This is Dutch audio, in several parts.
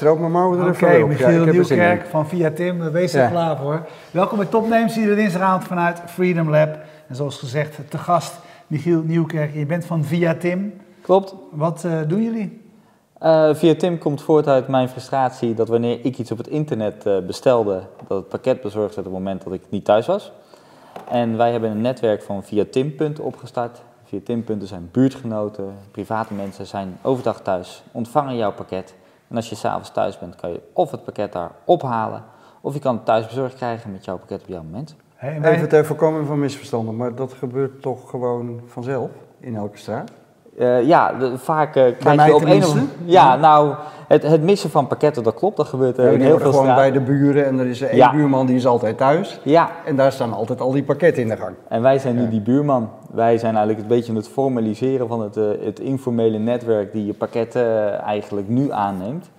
mijn mouwen er Oké, even. Michiel Ja, er. Nieuwkerk van Via Tim, wees er Ja. klaar voor. Welkom bij Topnames, iedere dinsdagavond vanuit Freedom Lab. En zoals gezegd, te gast Michiel Nieuwkerk. Je bent van Via Tim. Klopt. Wat eh, doen jullie? Eh, via Tim komt voort uit mijn frustratie dat wanneer ik iets op het internet eh, bestelde, dat het pakket bezorgd werd op het moment dat ik niet thuis was. En wij hebben een netwerk van Via Tim-punten opgestart. Via Tim-punten zijn buurtgenoten, private mensen zijn overdag thuis, ontvangen jouw pakket. En als je s'avonds thuis bent, kan je of het pakket daar ophalen, of je kan het thuis bezorgd krijgen met jouw pakket op jouw moment. Hey, Even ter voorkoming van misverstanden, maar dat gebeurt toch gewoon vanzelf in elke straat? Eh, ja, de- vaak eh, krijg mij je op een of Ja, nou, het, het missen van pakketten, dat klopt, dat gebeurt Ja, in heel veel gewoon straten. bij de buren en er is één Ja. buurman die is altijd thuis. Ja, En daar staan altijd al die pakketten in de gang. En wij zijn nu die buurman. Wij zijn eigenlijk een beetje het formaliseren van het, eh, het informele netwerk die je pakketten eh, eigenlijk nu aanneemt.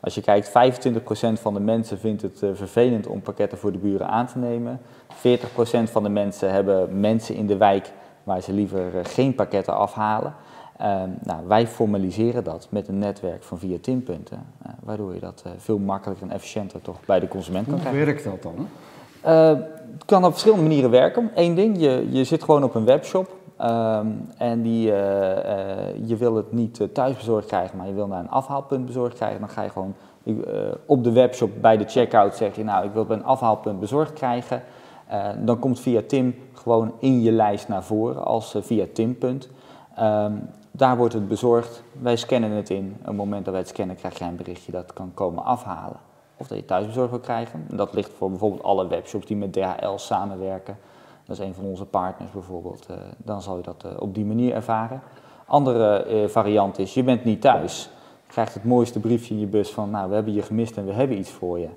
Als je kijkt, 25% van de mensen vindt het eh, vervelend om pakketten voor de buren aan te nemen. 40% van de mensen hebben mensen in de wijk waar ze liever geen pakketten afhalen. Ehm, nou, wij formaliseren dat met een netwerk van via tinpunten, waardoor je dat veel makkelijker en efficiënter toch bij de consument kan Hoe krijgen. werkt dat dan? Eh, het kan op verschillende manieren werken. Eén ding, je, je zit gewoon op een webshop ehm, en die, eh, eh, je wil het niet eh, thuis bezorgd krijgen, maar je wil naar een afhaalpunt bezorgd krijgen. Dan ga je gewoon eh, op de webshop bij de checkout zeg je, nou ik wil het bij een afhaalpunt bezorgd krijgen. Eh, dan komt via Tim gewoon in je lijst naar voren als eh, via Tim-punt. Ehm, daar wordt het bezorgd, wij scannen het in. Op het moment dat wij het scannen krijg jij een berichtje dat kan komen afhalen of dat je thuisbezorgd wil krijgen. En Dat ligt voor bijvoorbeeld alle webshops die met DHL samenwerken. Dat is een van onze partners bijvoorbeeld. Eh, dan zal je dat eh, op die manier ervaren. Andere eh, variant is, je bent niet thuis. Je krijgt het mooiste briefje in je bus van, nou, we hebben je gemist en we hebben iets voor je.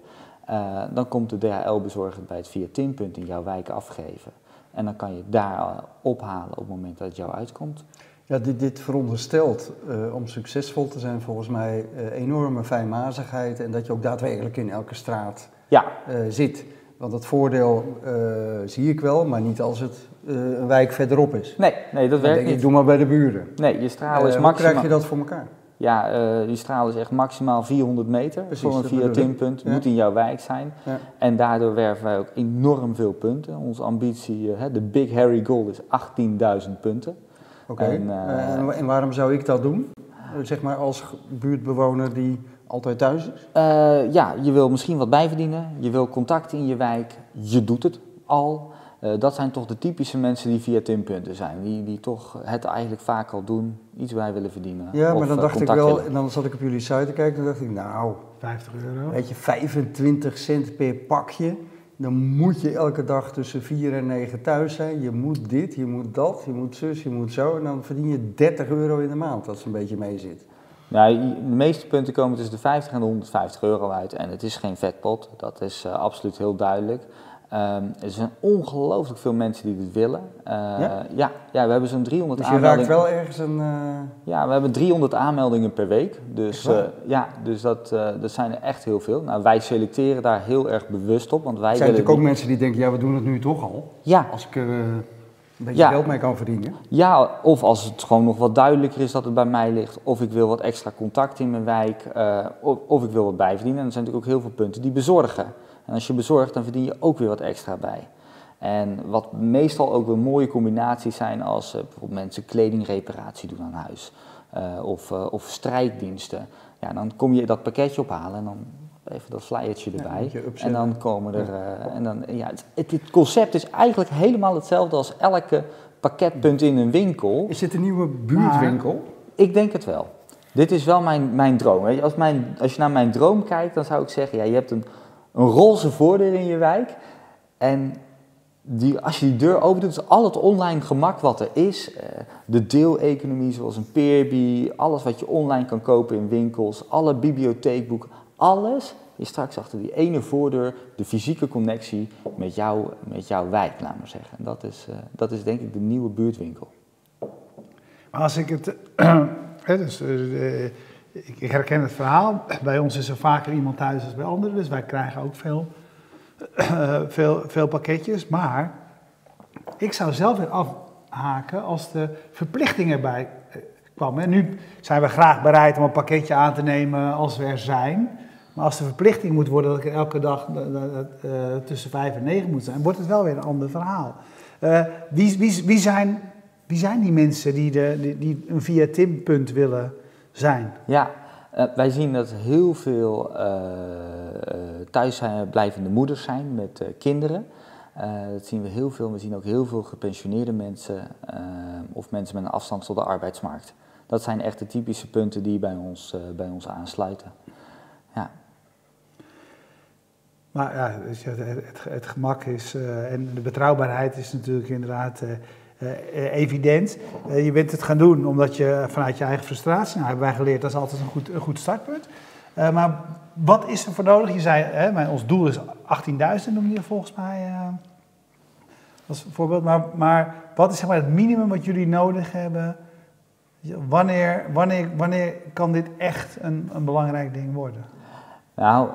Dan komt de DHL-bezorger bij het via Tinpunt in jouw wijk afgeven. En dan kan je daar ophalen op het moment dat het jou uitkomt. Ja, dit, dit veronderstelt eh, om succesvol te zijn volgens mij eh, enorme fijnmazigheid en dat je ook daadwerkelijk in elke straat Ja, eh, zit. Want het voordeel zie ik wel, maar niet als het een wijk verderop is. nee, nee dat werkt denk ik, niet. doe maar bij de buren. Nee, je straal is hoe maximaal... krijg je dat voor elkaar? Ja, die straal is echt maximaal 400 meter Precies, voor een dat via bedoel ik. tinpunt. Ja. Moet in jouw wijk zijn. Ja. En daardoor werven wij ook enorm veel punten. Onze ambitie, de Big Harry Goal is 18.000 punten. Oké. En, eh, Eh, en, waarom zou ik dat doen? Eh, zeg maar als buurtbewoner die altijd thuis is? Eh, ja, je wil misschien wat bijverdienen. Je wil contacten in je wijk. Je doet het al. Eh, dat zijn toch de typische mensen die via tinpunten zijn. Die, die toch het eigenlijk vaak al doen. Iets bij willen verdienen. Ja, maar dan dacht ik contact wel, en dan zat ik op jullie site te kijken en dacht ik, nou, 50 euro. weet je, 25 cent per pakje. Dan moet je elke dag tussen 4 en 9 thuis zijn. Je moet dit, je moet dat, je moet zus, je moet zo. En dan verdien je 30 euro in de maand, als het een beetje mee zit. Nou, de meeste punten komen tussen de 50 en de 150 euro uit. En het is geen vetpot, dat is eh, absoluut heel duidelijk. Ehm, er zijn ongelooflijk veel mensen die dit willen. Eh, Ja? ja? Ja, we hebben zo'n 300 Dus je raakt aanmeldingen. wel ergens een... eh, Ja, we hebben 300 aanmeldingen per week. Dus, eh, ja, dus dat, dat zijn er echt heel veel. Nou, wij selecteren daar heel erg bewust op. Want wij er zijn natuurlijk ook mensen die denken, ja, we doen het nu toch al. Ja, Als ik een beetje Ja. geld mee kan verdienen. Ja, of als het gewoon nog wat duidelijker is dat het bij mij ligt, of ik wil wat extra contact in mijn wijk, of, of ik wil wat bijverdienen. En er zijn natuurlijk ook heel veel punten die bezorgen. En als je bezorgt, dan verdien je ook weer wat extra bij. En wat meestal ook wel mooie combinaties zijn als eh, bijvoorbeeld mensen kledingreparatie doen aan huis. eh, of, eh, of strijddiensten. Ja, dan kom je dat pakketje ophalen en dan even dat flyertje erbij. en dan komen er. en dan, ja, het, het, concept is eigenlijk helemaal hetzelfde als elke pakketpunt in een winkel. Is dit een nieuwe buurtwinkel? Ik denk het wel. Dit is wel mijn, mijn droom. Weet je. Als, mijn, als je naar mijn droom kijkt, dan zou ik zeggen: ja, je hebt een, een roze voordeur in je wijk. En die, als je die deur open doet, is al het online gemak wat er is. eh, de deeleconomie, zoals een Peerby, alles wat je online kan kopen in winkels, alle bibliotheekboeken, alles is straks achter die ene voordeur de fysieke connectie met, jou, met jouw wijk, laat maar zeggen. En dat is, eh, dat is denk ik de nieuwe buurtwinkel. Maar als ik het. dus, eh, ik, herken het verhaal. Bij ons is er vaker iemand thuis dan bij anderen, dus wij krijgen ook veel, eh, veel, veel pakketjes. Maar ik zou zelf weer afhaken als de verplichting erbij eh, kwam. En nu zijn we graag bereid om een pakketje aan te nemen als we er zijn. Maar als de verplichting moet worden dat ik elke dag uh, uh, tussen vijf en negen moet zijn, wordt het wel weer een ander verhaal. Wie, wie, wie, zijn, wie zijn die mensen die, de, die, die een via Tim-punt willen zijn? Ja, wij zien dat heel veel thuis blijvende moeders zijn met kinderen. dat zien we heel veel. We zien ook heel veel gepensioneerde mensen of mensen met een afstand tot de arbeidsmarkt. Dat zijn echt de typische punten die bij ons, bij ons aansluiten. Ja. Maar ja, het, het, gemak is uh, en de betrouwbaarheid is natuurlijk inderdaad uh, evident. je bent het gaan doen omdat je vanuit je eigen frustratie, nou hebben wij geleerd, dat is altijd een goed, een goed startpunt. maar wat is er voor nodig? Je zei, hè, mijn, ons doel is 18.000 noem je volgens mij als voorbeeld. Maar, maar wat is zeg maar, het minimum wat jullie nodig hebben? Wanneer, wanneer, wanneer kan dit echt een, een belangrijk ding worden? Nou,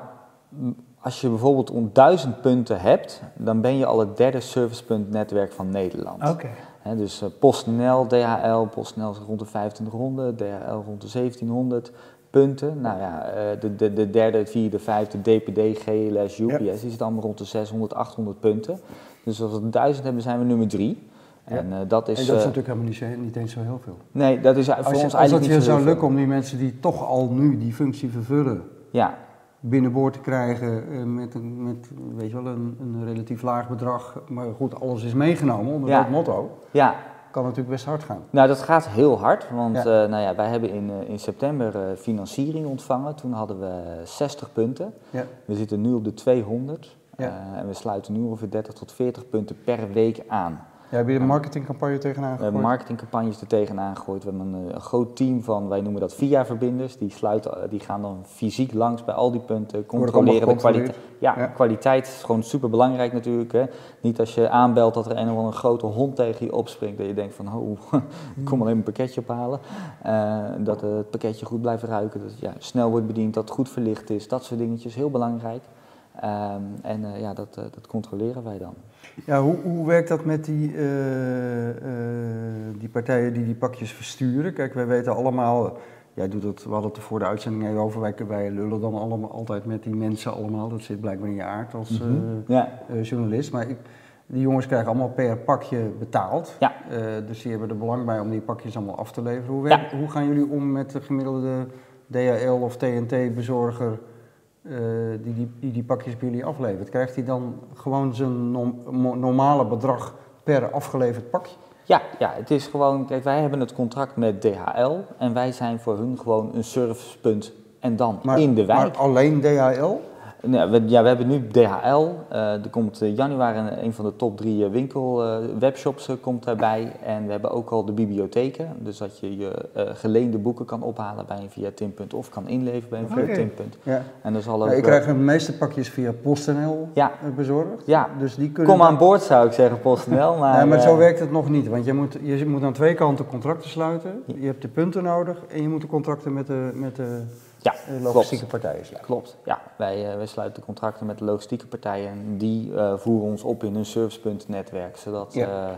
als je bijvoorbeeld om duizend punten hebt, dan ben je al het derde servicepuntnetwerk van Nederland. Oké. Dus uh, PostNL, DHL, PostNL is rond de 2500, DHL rond de 1700 punten. Nou ja, uh, de, de, de derde, het vierde, vijfde, DPD, GLS, UPS, ja. die zit allemaal rond de 600, 800 punten. Dus als we duizend hebben, zijn we nummer drie. Ja. En, uh, dat is, en dat is natuurlijk helemaal niet, zo, niet, eens zo heel veel. Nee, dat is voor als ons eigenlijk als het niet je zo zou lukken om die mensen die toch al nu die functie vervullen, ja binnenboord te krijgen uh, met, een, met weet je wel, een, een, relatief laag bedrag. Maar goed, alles is meegenomen onder ja. dat motto. Ja. Kan natuurlijk best hard gaan. Nou, dat gaat heel hard. Want ja. Uh, nou ja, wij hebben in, uh, in september financiering ontvangen. Toen hadden we 60 punten. Ja. We zitten nu op de 200. en we sluiten nu ongeveer 30 tot 40 punten per week aan. Ja, heb je een marketingcampagne tegenaan gegooid? We hebben marketingcampagnes er tegenaan gegooid. We hebben een, een, groot team van, wij noemen dat VIA-verbinders. Die, sluiten, die gaan dan fysiek langs bij al die punten, controleren de kwaliteit. Ja, ja, kwaliteit is gewoon super belangrijk natuurlijk. Hè. Niet als je aanbelt dat er een of andere grote hond tegen je opspringt. Dat je denkt van, oh, ik kom alleen een pakketje ophalen. Uh, dat het pakketje goed blijft ruiken. Dat het ja, snel wordt bediend, dat het goed verlicht is. Dat soort dingetjes, heel belangrijk. Um, en uh, ja, dat, uh, dat controleren wij dan. Ja, hoe, hoe werkt dat met die, uh, die partijen die die pakjes versturen? Kijk, wij weten allemaal, jij doet het, we hadden het er voor de uitzending even over, wij, wij lullen dan allemaal altijd met die mensen allemaal. Dat zit blijkbaar in je aard als mm -hmm. ja. journalist. Maar ik, die jongens krijgen allemaal per pakje betaald. Ja. dus die hebben er belang bij om die pakjes allemaal af te leveren. Hoe, werkt, Ja. hoe gaan jullie om met de gemiddelde DHL of TNT-bezorger? Uh, die, die, die die pakjes bij jullie aflevert, krijgt hij dan gewoon zijn normale bedrag per afgeleverd pakje? Ja, ja, het is gewoon, kijk, wij hebben het contract met DHL en wij zijn voor hun gewoon een servicepunt en dan maar, in de wijk. Maar alleen DHL? Nou, we, ja, we hebben nu DHL. Uh, er komt uh, januari een, een van de top drie uh, winkel webshops komt daarbij. En we hebben ook al de bibliotheken. Dus dat je je geleende boeken kan ophalen bij een via Timpunt of kan inleveren bij een via Okay. Timpunt. Ja. En zal ook, Ja, ik eh, krijg de meeste pakjes via PostNL Ja. eh, bezorgd. Ja. Dus die kunnen Kom dan- aan boord zou ik zeggen, PostNL. Maar, Nee, maar eh, zo werkt het nog niet, want je moet, je moet aan twee kanten contracten sluiten. Je hebt de punten nodig en je moet de contracten met de, met de Ja, logistieke partijen sluiten. Klopt, ja. Wij, eh, wij sluiten contracten met de logistieke partijen en die eh, voeren ons op in hun servicepuntnetwerk, zodat Ja. eh,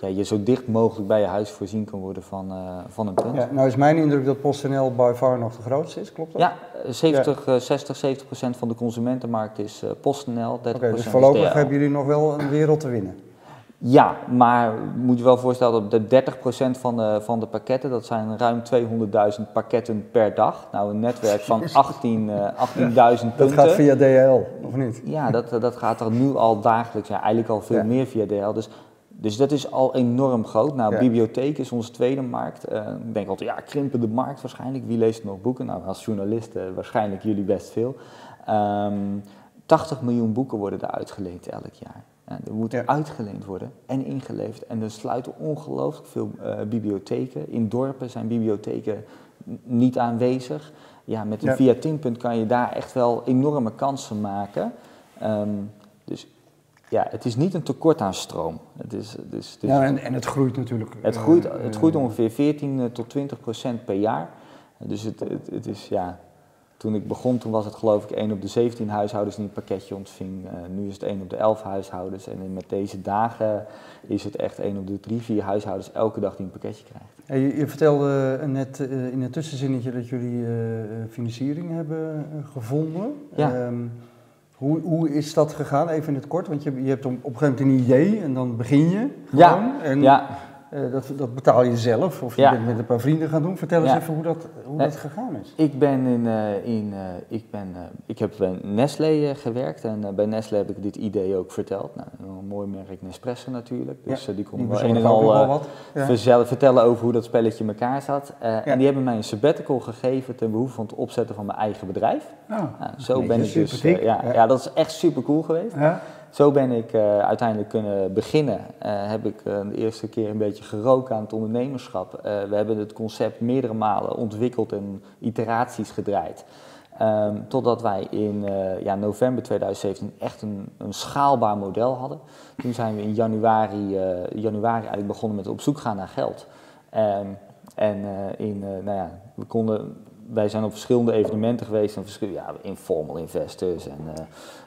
ja, je zo dicht mogelijk bij je huis voorzien kan worden van, van een punt. Ja, nou is mijn indruk dat PostNL by far nog de grootste is, klopt dat? Ja, eh, 70, eh, 60, 70 procent van de consumentenmarkt is PostNL, 30 Oké, dus procent voorlopig hebben jullie nog wel een wereld te winnen. Ja, maar moet je wel voorstellen dat de 30 procent van de, van de pakketten, dat zijn ruim 200.000 pakketten per dag. Nou, een netwerk van 18, eh 18.000 punten. Dat gaat via DHL, of niet? Ja, dat, dat gaat er nu al dagelijks, ja, eigenlijk al veel Ja. meer via DHL. Dus, dus dat is al enorm groot. Nou, Ja. bibliotheek is onze tweede markt. Eh, ik denk altijd, ja, krimpende markt waarschijnlijk. Wie leest nog boeken? Nou, als journalist eh, waarschijnlijk jullie best veel. Ehm 80 miljoen boeken worden er uitgeleend elk jaar. Ja, er moet Ja. uitgeleend worden en ingeleverd. En er sluiten ongelooflijk veel eh, bibliotheken. In dorpen zijn bibliotheken niet aanwezig. Ja, met een Ja. via Tinpunt kan je daar echt wel enorme kansen maken. Ehm, dus ja, het is niet een tekort aan stroom. Het, is, het, is, het, is- Ja, en, en het groeit natuurlijk. het, eh, groeit, het eh, groeit ongeveer 14 tot 20 procent per jaar. Dus het, het, het is ja, Toen ik begon, toen was het geloof ik 1 op de 17 huishoudens die een pakketje ontving. Eh, nu is het 1 op de 11 huishoudens. En met deze dagen is het echt 1 op de 3, 4 huishoudens elke dag die een pakketje krijgt. Je, je, vertelde net uh, in het tussenzinnetje dat jullie uh, financiering hebben gevonden. Ja. Um, hoe, hoe, is dat gegaan? Even in het kort, want je, je hebt op, op een gegeven moment een idee en dan begin je gewoon. Ja, en ja. Uh, dat, dat, betaal je zelf of je Ja. bent met een paar vrienden gaan doen. Vertel eens Ja. even hoe dat, hoe Eh, dat gegaan is. Ik ben in, eh, in eh, ik ben, eh, ik heb bij Nestlé eh, gewerkt en eh, bij Nestlé heb ik dit idee ook verteld. Nou, een mooi merk Nespresso natuurlijk, dus eh, die konden wel een en al eh. Ja. vertellen over hoe dat spelletje in elkaar zat. Eh, Ja. En die hebben mij een sabbatical gegeven ten behoeve van het opzetten van mijn eigen bedrijf. Nou, Nou, zo ben ik dus, eh, ja, Ja. ja. dat is echt super cool geweest. Zo ben ik eh, uiteindelijk kunnen beginnen. Eh, heb ik eh, de eerste keer een beetje geroken aan het ondernemerschap. We hebben het concept meerdere malen ontwikkeld en iteraties gedraaid. Ehm, totdat wij in ja, november 2017 echt een, een schaalbaar model hadden. Toen zijn we in januari, januari eigenlijk begonnen met op zoek gaan naar geld. Ehm, en in, nou ja, we konden, wij zijn op verschillende evenementen geweest. En verschil, ja, informal investors en eh,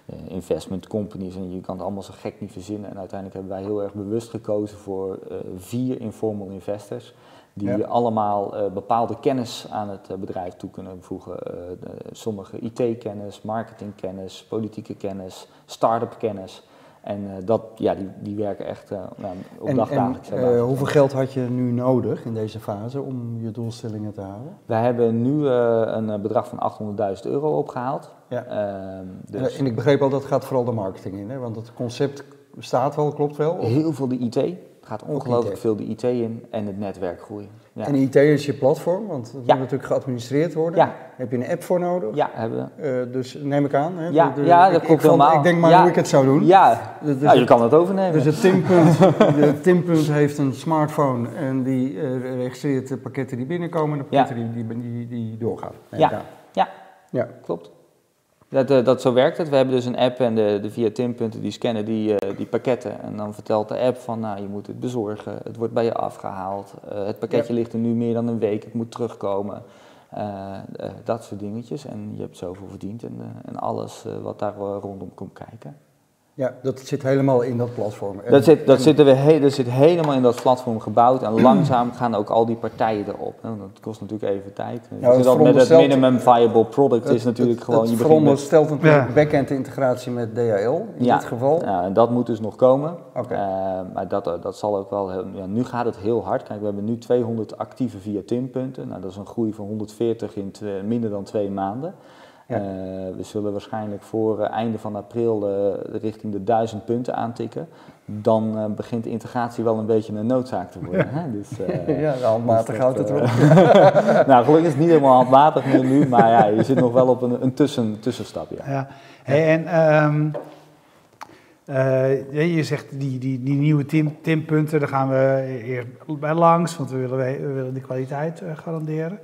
eh, investment companies. En je kan het allemaal zo gek niet verzinnen. En uiteindelijk hebben wij heel erg bewust gekozen voor eh, vier informal investors. Die Ja. allemaal bepaalde kennis aan het bedrijf toe kunnen voegen. De- sommige IT-kennis, marketingkennis, politieke kennis, start-up kennis. En eh, dat, ja, die, die werken echt eh, nou, op En, en dagdagelijkse eh, hoeveel geld had je nu nodig in deze fase om je doelstellingen te halen? Wij hebben nu een bedrag van 800.000 euro opgehaald. Ja. Ehm, dus En ik begreep al, dat gaat vooral de marketing in, hè? want het concept bestaat wel, klopt wel. Of- heel veel de IT. Gaat ongelooflijk veel de IT in en het netwerk groeien. Ja, En IT is je platform, want het Ja. moet natuurlijk geadministreerd worden. Ja. Heb je een app voor nodig. ja hebben we. Eh, dus neem ik aan. Hè? Ja, De- de- ja, dat ik- klopt ik vond- helemaal. Ik denk maar hoe ik het zou doen. Ja, Dus, nou, je het- kan het overnemen. dus het Timpunt, de Timpunt heeft een smartphone en die eh, registreert de pakketten die binnenkomen en de pakketten die, die, die, die doorgaan. Ja. Ja. ja. Klopt. Dat, eh, dat, zo werkt het. We hebben dus een app en de, de via Timpunten die scannen die, eh, die pakketten. En dan vertelt de app van, nou, je moet het bezorgen. Het wordt bij je afgehaald. Eh, het pakketje ligt er nu meer dan een week. Het moet terugkomen. Dat soort dingetjes. En je hebt zoveel verdiend en, en alles wat daar rondom komt kijken. Ja, dat zit helemaal in dat platform. En- Dat zit, dat, en- zit er weer he- dat zit helemaal in dat platform gebouwd en langzaam gaan ook al die partijen erop. Nou, dat kost natuurlijk even tijd. het Dus dat met het veronderstelt- minimum viable product het- is natuurlijk het- gewoon, Het je begint met veronderstelt natuurlijk Ja. back-end integratie met DHL in Ja. dit geval. Ja, en dat moet dus nog komen. Eh, maar dat, dat zal ook wel. heel- Ja, nu gaat het heel hard. Kijk, we hebben nu 200 actieve via TIM-punten. Nou, dat is een groei van 140 in twee- minder dan twee maanden. Ja. Eh, we zullen waarschijnlijk voor eh, einde van april eh, richting de 1000 punten aantikken. Dan begint de integratie wel een beetje een noodzaak te worden. Hè? Dus, Ja, handmatig dus houdt dat, het erop. nou, gelukkig is het niet helemaal handmatig meer nu, maar ja, je zit nog wel op een, een tussen, tussenstap. Ja. Ja. Hey, en ehm, eh, je zegt die, die, die nieuwe team, teampunten, daar gaan we eerst bij langs, want we willen, we willen die kwaliteit garanderen.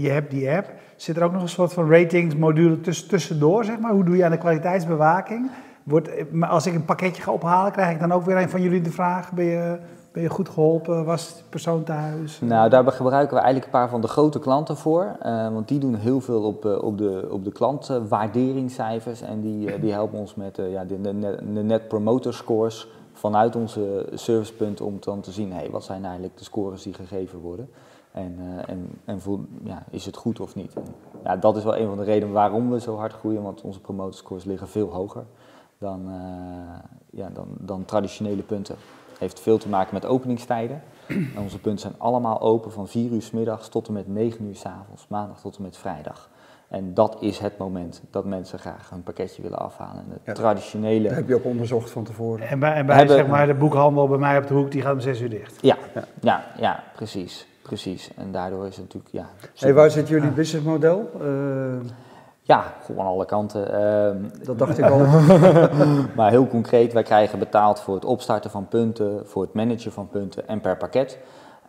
Je hebt die app. Zit er ook nog een soort van ratingsmodule tuss tussendoor, zeg maar? Hoe doe je aan de kwaliteitsbewaking? Als ik een pakketje ga ophalen, krijg ik dan ook weer een van jullie de vraag: ben je, ben je goed geholpen? Was de persoon thuis? Nou, daar gebruiken we eigenlijk een paar van de grote klanten voor. eh, want die doen heel veel op, eh, op, de, op de klantwaarderingscijfers. En die, eh, die helpen ons met ja, de, de net promoter scores vanuit onze servicepunten om dan te zien, hey, wat zijn eigenlijk de scores die gegeven worden. En, eh, en, en voel, ja, is het goed of niet? En, ja, dat is wel een van de redenen waarom we zo hard groeien, want onze promoterscores liggen veel hoger dan, eh, ja, dan, dan traditionele punten. Heeft veel te maken met openingstijden. En onze punten zijn allemaal open van 4 uur s middags tot en met 9 uur s avonds, maandag tot en met vrijdag. En dat is het moment dat mensen graag hun pakketje willen afhalen. En de Ja. traditionele. Dat heb je ook onderzocht van tevoren. En bij, en bij Hebben- zeg maar, de boekhandel bij mij op de hoek, die gaat om zes uur dicht. Ja, Ja. ja, ja, precies, precies. En daardoor is het natuurlijk, ja. Hey, waar zit jullie businessmodel? Eh, Ja, gewoon alle kanten. Ehm, dat dacht ik al. maar heel concreet, wij krijgen betaald voor het opstarten van punten, voor het managen van punten en per pakket.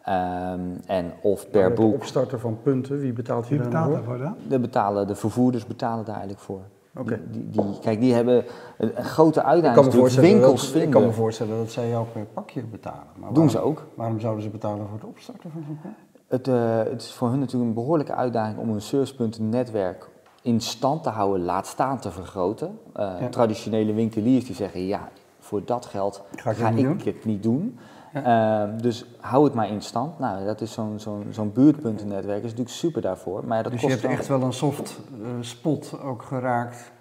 Ehm, en of per De boek. opstarter van punten, wie betaalt Wie daar betaalt nou voor? daarvoor dan? De, betalen, de vervoerders betalen daar eigenlijk voor. Oké. Die, die, kijk, die hebben een, een grote Ik uitdaging. kan, me natuurlijk voorstellen winkels dat, vinden. ik kan me voorstellen dat zij jou per pakje betalen. Maar Doen waarom, ze ook. Waarom zouden ze betalen voor het opstarten van zo'n? Het, eh, het is voor hun natuurlijk een behoorlijke uitdaging om een servicepuntennetwerk in stand te houden, laat staan te vergroten. Eh, Ja. Traditionele winkeliers die zeggen, ja, voor dat geld Ga ga ik ik, het niet doen? Ehm, dus hou het maar in stand. Nou, dat is zo'n zo'n zo'n buurtpuntennetwerk, is natuurlijk super daarvoor. Maar dat Dus je hebt echt wel een soft eh, spot ook geraakt.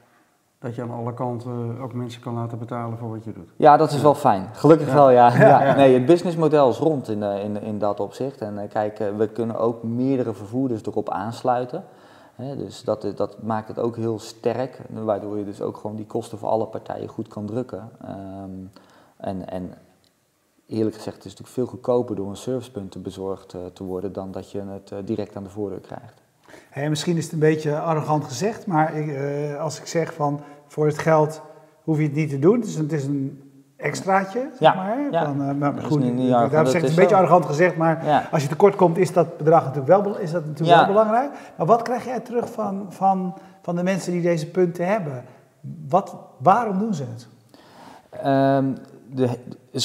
Dat je aan alle kanten ook mensen kan laten betalen voor wat je doet. Ja, dat is wel fijn. Gelukkig Ja. wel, ja. ja. Nee, het businessmodel is rond in, eh, in, in dat opzicht. En eh, kijk, we kunnen ook meerdere vervoerders erop aansluiten. Dus dat, dat maakt het ook heel sterk, waardoor je dus ook gewoon die kosten voor alle partijen goed kan drukken. Ehm, en, en eerlijk gezegd, het is natuurlijk veel goedkoper door een servicepunt bezorgd eh, te worden dan dat je het eh, direct aan de voordeur krijgt. Misschien is het een beetje arrogant gezegd, maar ik, eh, als ik zeg van voor het geld hoef je het niet te doen. Dus het is een extraatje, zeg Ja, maar. ja. Van, eh, maar Dat is goed, niet- niet arrogant, het is een beetje arrogant gezegd, maar Ja. als je tekort komt is dat bedrag natuurlijk wel, is dat natuurlijk Ja. wel belangrijk. Maar wat krijg jij terug van, van, van de mensen die deze punten hebben? Wat, waarom doen ze het? Ehm, de,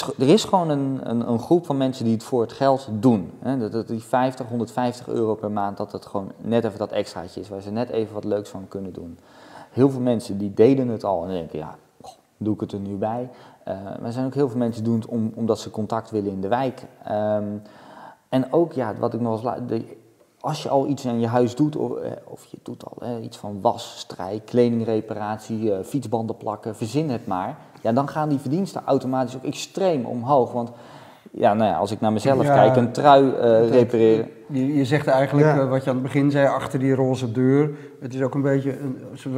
er is gewoon een, een, een groep van mensen die het voor het geld doen. Hè? Dat, die 50, 150 euro per maand, dat het gewoon net even dat extraatje is, waar ze net even wat leuks van kunnen doen. Heel veel mensen die deden het al en denken, ja, doe ik het er nu bij. Eh, maar er zijn ook heel veel mensen doen het om, omdat ze contact willen in de wijk. Ehm, en ook, ja, wat ik nog eens als je al iets aan je huis doet, of, eh, of je doet al eh, iets van was, strijk, kledingreparatie, eh, fietsbanden plakken, verzin het maar. Ja, dan gaan die verdiensten automatisch ook extreem omhoog. Want ja, nou ja, als ik naar mezelf Ja, kijk, een trui eh, repareren. Je, je zegt eigenlijk, Ja. eh, wat je aan het begin zei, achter die roze deur. Het is ook een beetje, een,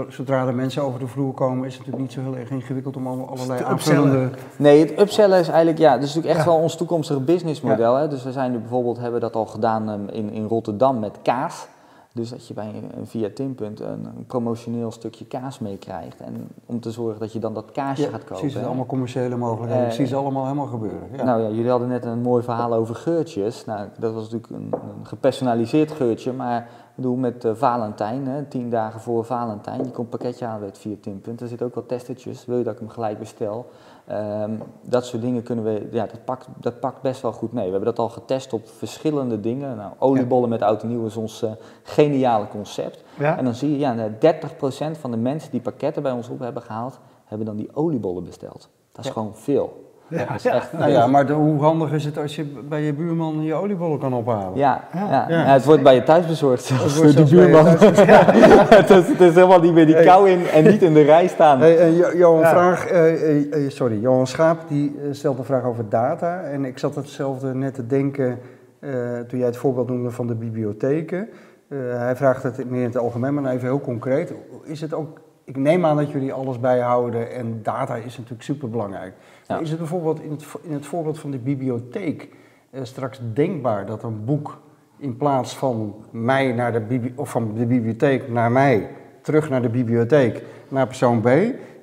zodra, er mensen over de vloer komen, is het natuurlijk niet zo heel erg ingewikkeld om allemaal allerlei aanvullende... Nee, het upsellen is eigenlijk, ja, dat is natuurlijk echt Ja. wel ons toekomstige businessmodel. Hè? Dus we zijn nu bijvoorbeeld, hebben dat al gedaan ehm, in, in Rotterdam met kaas. Dus dat je bij een, via Timpunt een, een promotioneel stukje kaas meekrijgt. En om te zorgen dat je dan dat kaasje Ja, gaat kopen. precies, het allemaal commerciële mogelijkheden. Eh, ik zie ze allemaal helemaal gebeuren. Ja. Nou ja, jullie hadden net een mooi verhaal over geurtjes. Nou, dat was natuurlijk een, een gepersonaliseerd geurtje, maar ik bedoel met eh, Valentijn, hè, tien dagen voor Valentijn, je komt een pakketje aan met via Timpunt. Er zitten ook wat testertjes, wil je dat ik hem gelijk bestel? Ehm, dat soort dingen kunnen we, ja, dat pakt, dat pakt best wel goed mee. We hebben dat al getest op verschillende dingen. Nou, oliebollen met oud en nieuw is ons eh, geniale concept. Ja? En dan zie je, ja, nou, 30% van de mensen die pakketten bij ons op hebben gehaald, hebben dan die oliebollen besteld. Dat is Ja. gewoon veel. Ja, echt Nou ja, maar de- hoe handig is het als je bij je buurman je oliebollen kan ophalen? Ja, Ja. ja. Het wordt bij je thuis bezorgd zelfs Het door wordt de zelfs bij je buurman. het, is, het is helemaal niet meer die Hey. kou in en niet in de rij staan. Hey, Jo- Johan, Ja. vraag, eh, eh, eh, sorry, Johan Schaap die eh, stelt een vraag over data. En ik zat hetzelfde net te denken eh, toen jij het voorbeeld noemde van de bibliotheken. Eh, hij vraagt het meer in het algemeen, maar nou even heel concreet. Is het ook, ik neem aan dat jullie alles bijhouden en data is natuurlijk superbelangrijk. Ja. is het bijvoorbeeld in het, in het voorbeeld van de bibliotheek eh, straks denkbaar dat een boek in plaats van mij naar de of van de bibliotheek naar mij, terug naar de bibliotheek, naar persoon B,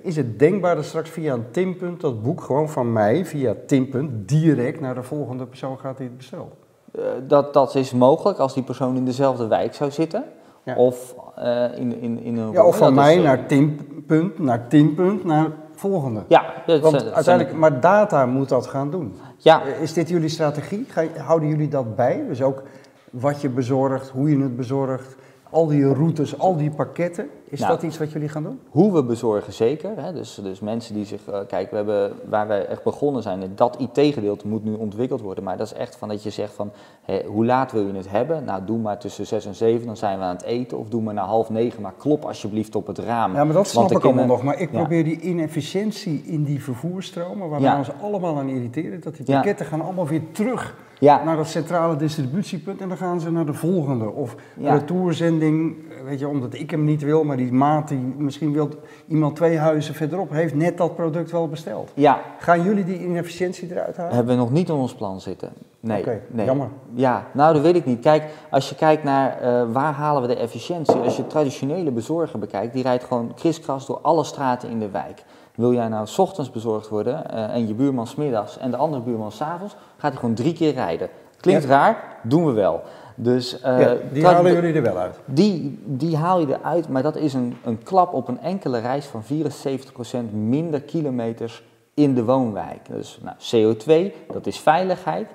is het denkbaar dat straks via een timpunt dat boek gewoon van mij via timpunt direct naar de volgende persoon gaat die het bestelt? Eh, dat, dat is mogelijk als die persoon in dezelfde wijk zou zitten. Ja. Of eh, in, in, in een... Ja, of van is, mij eh, naar timpunt, naar timpunt, naar volgende. Ja, dat Want zijn- uiteindelijk, maar data moet dat gaan doen. Ja, Eh, Is dit jullie strategie? Ga, houden jullie dat bij? Dus ook wat je bezorgt, hoe je het bezorgt, al die routes, al die pakketten. Is Nou. dat iets wat jullie gaan doen? Hoe we bezorgen zeker. Hè? Dus, dus mensen die zich. eh, kijk, we hebben, waar wij echt begonnen zijn, dat IT-gedeelte moet nu ontwikkeld worden. Maar dat is echt van dat je zegt van hè, hoe laat wil je het hebben? Nou, doe maar tussen 6 en 7, dan zijn we aan het eten. Of doe maar na half negen, maar klop alsjeblieft op het raam. Ja, maar dat snap ik allemaal kinderen- nog. Maar ik Ja. probeer die inefficiëntie in die vervoerstromen, waar Ja. we ons allemaal aan irriteren, dat die Ja. pakketten gaan allemaal weer terug Ja, naar dat centrale distributiepunt en dan gaan ze naar de volgende. Of Ja. retourzending, weet je, omdat ik hem niet wil, maar die maat die misschien wil iemand twee huizen verderop, heeft net dat product wel besteld. ja, Gaan jullie die inefficiëntie eruit halen? hebben we nog niet in ons plan zitten. Nee, jammer. Ja, nou dat weet ik niet. Kijk, als je kijkt naar eh, waar halen we de efficiëntie. Als je traditionele bezorger bekijkt, die rijdt gewoon kriskras door alle straten in de wijk. Wil jij nou 's ochtends bezorgd worden eh, en je buurman 's middags en de andere buurman 's avonds, gaat hij gewoon drie keer rijden. Klinkt Ja. raar, doen we wel. Dus, eh, ja, die halen jullie er wel uit. die, die haal je eruit, maar dat is een, een klap op een enkele reis van 74% minder kilometers in de woonwijk. Dus nou, CO2, dat is veiligheid.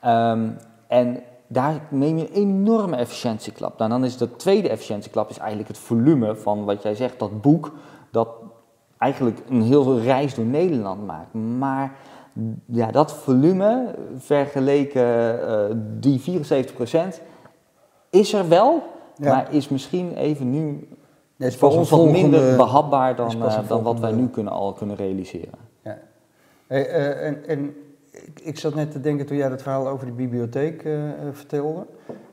Ehm, en daar neem je een enorme efficiëntieklap. Nou, dan is de tweede efficiëntieklap is eigenlijk het volume van wat jij zegt, dat boek, dat eigenlijk een heel reis door Nederland maakt. Maar ja, dat volume vergeleken uh, die 74% is er wel, maar is misschien even nu is voor ons wat minder behapbaar dan, uh, dan wat wij nu kunnen, al kunnen realiseren. Ja. Uh, en, en ik, ik, zat net te denken toen jij het verhaal over de bibliotheek vertelde.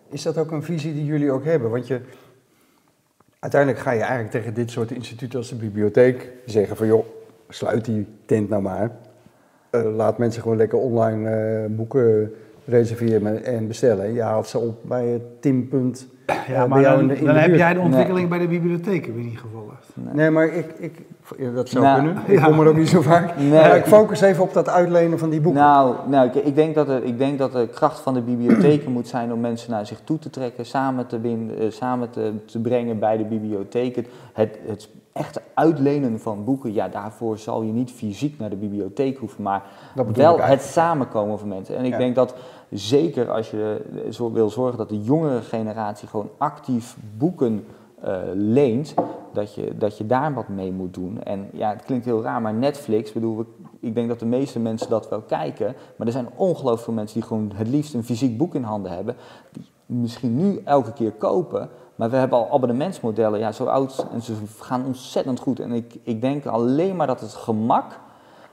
Is dat ook een visie die jullie ook hebben? Want je, uiteindelijk ga je eigenlijk tegen dit soort instituten als de bibliotheek zeggen van joh, sluit die tent nou maar. Uh, laat mensen gewoon lekker online uh, boeken reserveren en bestellen. Je haalt ze op bij Tim. Ja, maar dan, dan heb jij de ontwikkeling bij de bibliotheken weer niet gevolgd. Nee, nee maar ik, ik, dat zou nou, kunnen. Ik kom er ook niet zo vaak. Nee, ik focus even op dat uitlenen van die boeken. Nou, nou ik, ik, denk dat de, ik denk dat de kracht van de bibliotheken moet zijn om mensen naar zich toe te trekken, samen te, binden, eh, samen te, te brengen bij de bibliotheken. Het, het echte uitlenen van boeken, ja, daarvoor zal je niet fysiek naar de bibliotheek hoeven, maar wel het samenkomen van mensen. En ik denk dat zeker als je wil zorgen dat de jongere generatie gewoon actief boeken uh, leent, dat je, dat je daar wat mee moet doen. En ja, het klinkt heel raar, maar Netflix, bedoel, ik denk dat de meeste mensen dat wel kijken, maar er zijn ongelooflijk veel mensen die gewoon het liefst een fysiek boek in handen hebben, die misschien nu elke keer kopen, maar we hebben al abonnementsmodellen, ja, zo oud en ze gaan ontzettend goed. En ik, ik denk alleen maar dat het gemak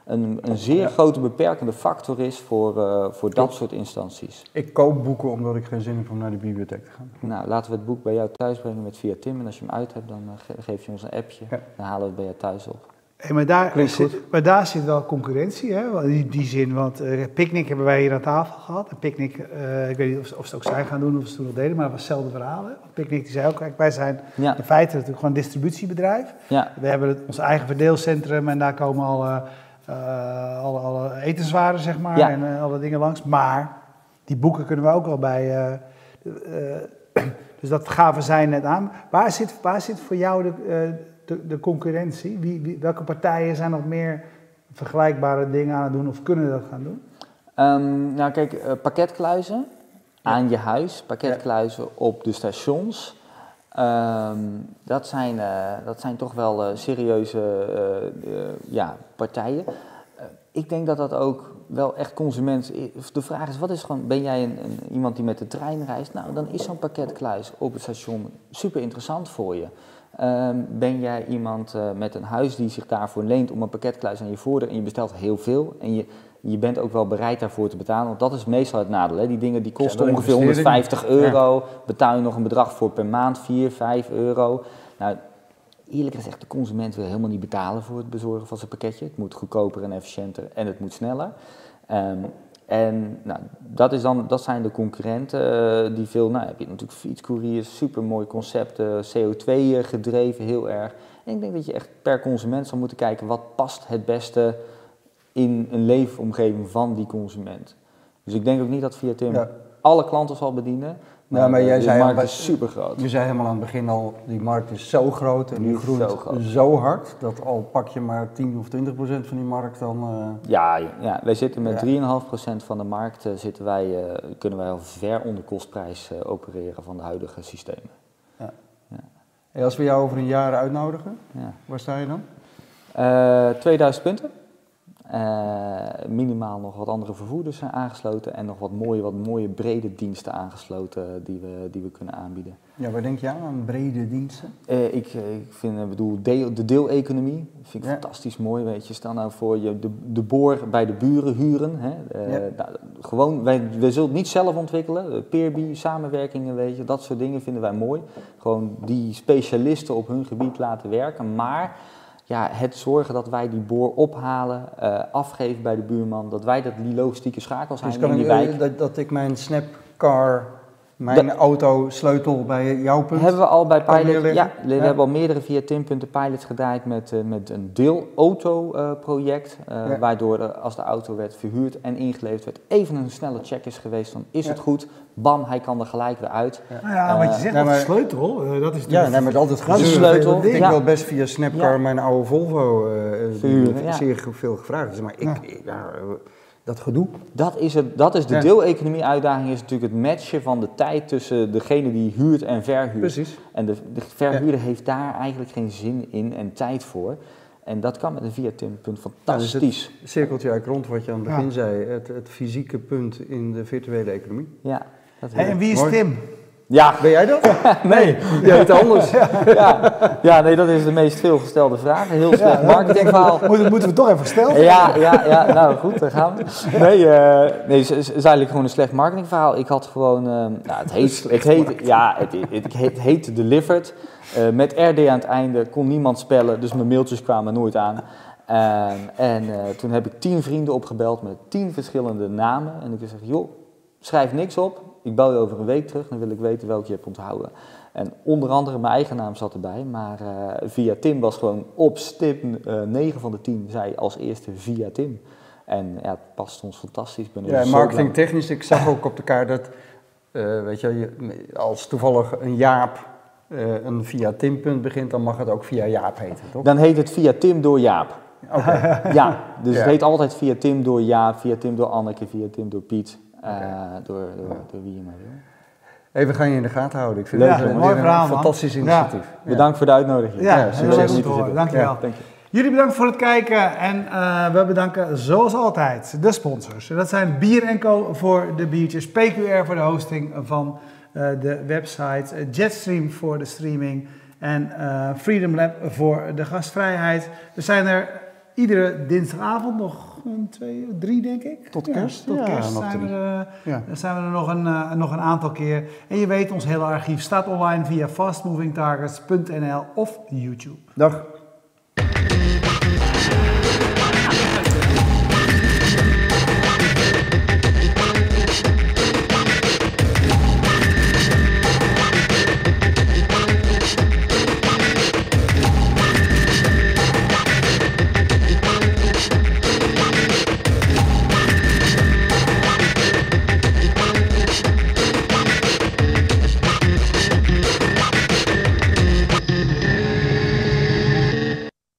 een, een zeer grote beperkende factor is voor, uh, voor dat soort instanties. Ik koop boeken omdat ik geen zin heb om naar de bibliotheek te gaan. Nou, laten we het boek bij jou thuis brengen met via Tim. En als je hem uit hebt, dan uh, geef je ons een appje. Dan halen we het bij jou thuis op. Hey, maar, daar zit, maar daar zit wel concurrentie, hè? in die zin. Want uh, Picnic hebben wij hier aan tafel gehad. En Picnic, uh, ik weet niet of, of, ze het ook zijn gaan doen of ze het toen nog deden, maar het was hetzelfde verhaal. Hè? Picnic die zei ook, kijk, wij zijn in feite natuurlijk gewoon een distributiebedrijf. Ja. We hebben het, ons eigen verdeelcentrum en daar komen al uh, alle, alle, etenswaren, zeg maar, en uh, alle dingen langs. Maar die boeken kunnen we ook wel bij. Uh, dus dat gaven zij net aan. Waar zit, waar zit voor jou de, de, de concurrentie? Wie, wie, welke partijen zijn nog meer vergelijkbare dingen aan het doen of kunnen dat gaan doen? Um, nou, kijk, pakketkluizen aan je huis, pakketkluizen op de stations. Um, dat, zijn, uh, dat zijn toch wel uh, serieuze uh, ja, partijen. ik denk dat dat ook wel echt consument. De vraag is: wat is gewoon. Ben jij een, iemand die met de trein reist? Nou, dan is zo'n pakketkluis op het station super interessant voor je. Um, ben jij iemand met een huis die zich daarvoor leent om een pakketkluis aan je voordeur en je bestelt heel veel en je je bent ook wel bereid daarvoor te betalen. Want dat is meestal het nadeel. Hè? Die dingen die kosten ongeveer 150 euro. Betaal je nog een bedrag voor per maand, 4, 5 euro. Nou, eerlijk gezegd, de consument wil helemaal niet betalen voor het bezorgen van zijn pakketje. Het moet goedkoper en efficiënter en het moet sneller. Um, en nou, dat, is dan, dat zijn de concurrenten uh, die veel, nou heb je natuurlijk fietscouriers, super mooi concept, CO2 gedreven heel erg. En ik denk dat je echt per consument zal moeten kijken wat past het beste in een leefomgeving van die consument. Dus ik denk ook niet dat via Tim alle klanten zal bedienen. Maar, ja, maar jij de zei markt is super groot. Je zei helemaal aan het begin al, die markt is zo groot en die groeit zo, zo, hard, dat al pak je maar 10 of 20 procent van die markt dan... Uh... Ja, ja, wij zitten met 3,5 procent van de markt, uh, zitten wij, uh, kunnen wij al ver onder kostprijs opereren van de huidige systemen. Ja. Ja. als we jou over een jaar uitnodigen, waar sta je dan? 2000 punten. Uh, minimaal nog wat andere vervoerders zijn aangesloten en nog wat mooie, wat mooie brede diensten aangesloten die we, die we kunnen aanbieden. Ja, waar denk je aan, aan brede diensten? Uh, ik, ik vind, bedoel, deel, de deeleconomie vind ik fantastisch mooi, weet je. Stel nou voor je de, de boor bij de buren huren. Hè. Uh, ja. nou, gewoon, wij, wij zullen het niet zelf ontwikkelen. Peerby, samenwerkingen, weet je, dat soort dingen vinden wij mooi. Gewoon die specialisten op hun gebied laten werken, maar ja, het zorgen dat wij die boor ophalen, uh, afgeven bij de buurman, dat wij dat die logistieke schakel zijn dus in die wijk. Dat, dat ik mijn snapcar mijn auto sleutel bij jouw punt? Hebben we al bij Pilot. Ja, we hebben al meerdere via Tim.pilots pilots gedraaid met, uh, met een deelauto-project. Uh, uh, ja. Waardoor als de auto werd verhuurd en ingeleverd werd, even een snelle check is geweest van is het goed? Bam, hij kan er gelijk weer uit. Ja, nou ja wat je zegt, nee, maar, sleutel, dat is Ja, nee, maar altijd goed. sleutel. Ik wil best via Snapcar mijn oude Volvo verhuren. Zeer veel gevraagd. Dus, maar ik, ja dat gedoe. Dat is, het, dat is de Ja. deeleconomie uitdaging, is natuurlijk het matchen van de tijd tussen degene die huurt en verhuurt. Precies. En de, de verhuurder heeft daar eigenlijk geen zin in en tijd voor. En dat kan met een via Tim-punt fantastisch. Cirkeltje uit rond wat je aan het Ja. begin zei. Het, het fysieke punt in de virtuele economie. Ja, dat en wie is. Tim? Ja, Ben jij dat? nee. Jij heet anders. Ja, ja, nee, dat is de meest veelgestelde vraag. Een heel slecht marketingverhaal. Moeten, moeten we toch even stellen? Ja, ja, ja, nou goed, daar gaan we. Nee, eh, nee het is, eigenlijk gewoon een slecht marketingverhaal. Ik had gewoon, eh, nou, het heet, het heet, ja, het, het, het heet Delivered. Eh, met RD aan het einde kon niemand spellen, dus mijn mailtjes kwamen nooit aan. En toen heb ik tien vrienden opgebeld met tien verschillende namen. En ik zeg, joh, schrijf niks op. Ik bel je over een week terug, dan wil ik weten welke je hebt onthouden. En onder andere mijn eigen naam zat erbij, maar eh, via Tim was gewoon op stip eh 9 van de 10 zei als eerste via Tim. En ja, het past ons fantastisch. Ben Ja, zo marketing blij technisch. Ik zag ook op de kaart dat, eh, weet je, als toevallig een Jaap een via Tim-punt begint, dan mag het ook via Jaap heten, toch? Dan heet het via Tim door Jaap. Oké. Ja, dus Ja. het heet altijd via Tim door Jaap, via Tim door Anneke, via Tim door Piet, eh, door, door, door wie je maar wil. We gaan je in de gaten houden. Ik vind Leuk, het weer Mooi een verhaal, man. fantastisch initiatief. Ja. Bedankt voor de uitnodiging. Ja, Ja, heel serieus. erg goed te horen. Dankjewel. Dank je. Jullie bedankt voor het kijken en eh, we bedanken zoals altijd de sponsors. Dat zijn Bier Co voor de biertjes, PQR voor de hosting van eh, de website, Jetstream voor de streaming en eh, Freedom Lab voor de gastvrijheid. We zijn er iedere dinsdagavond nog een, twee, drie denk ik. Tot Ja, kerst? tot Ja, kerst nog zijn we, er, Ja. dan zijn we er nog een, eh, nog een aantal keer. En je weet, ons hele archief staat online via fastmovingtargets.nl of YouTube. Dag.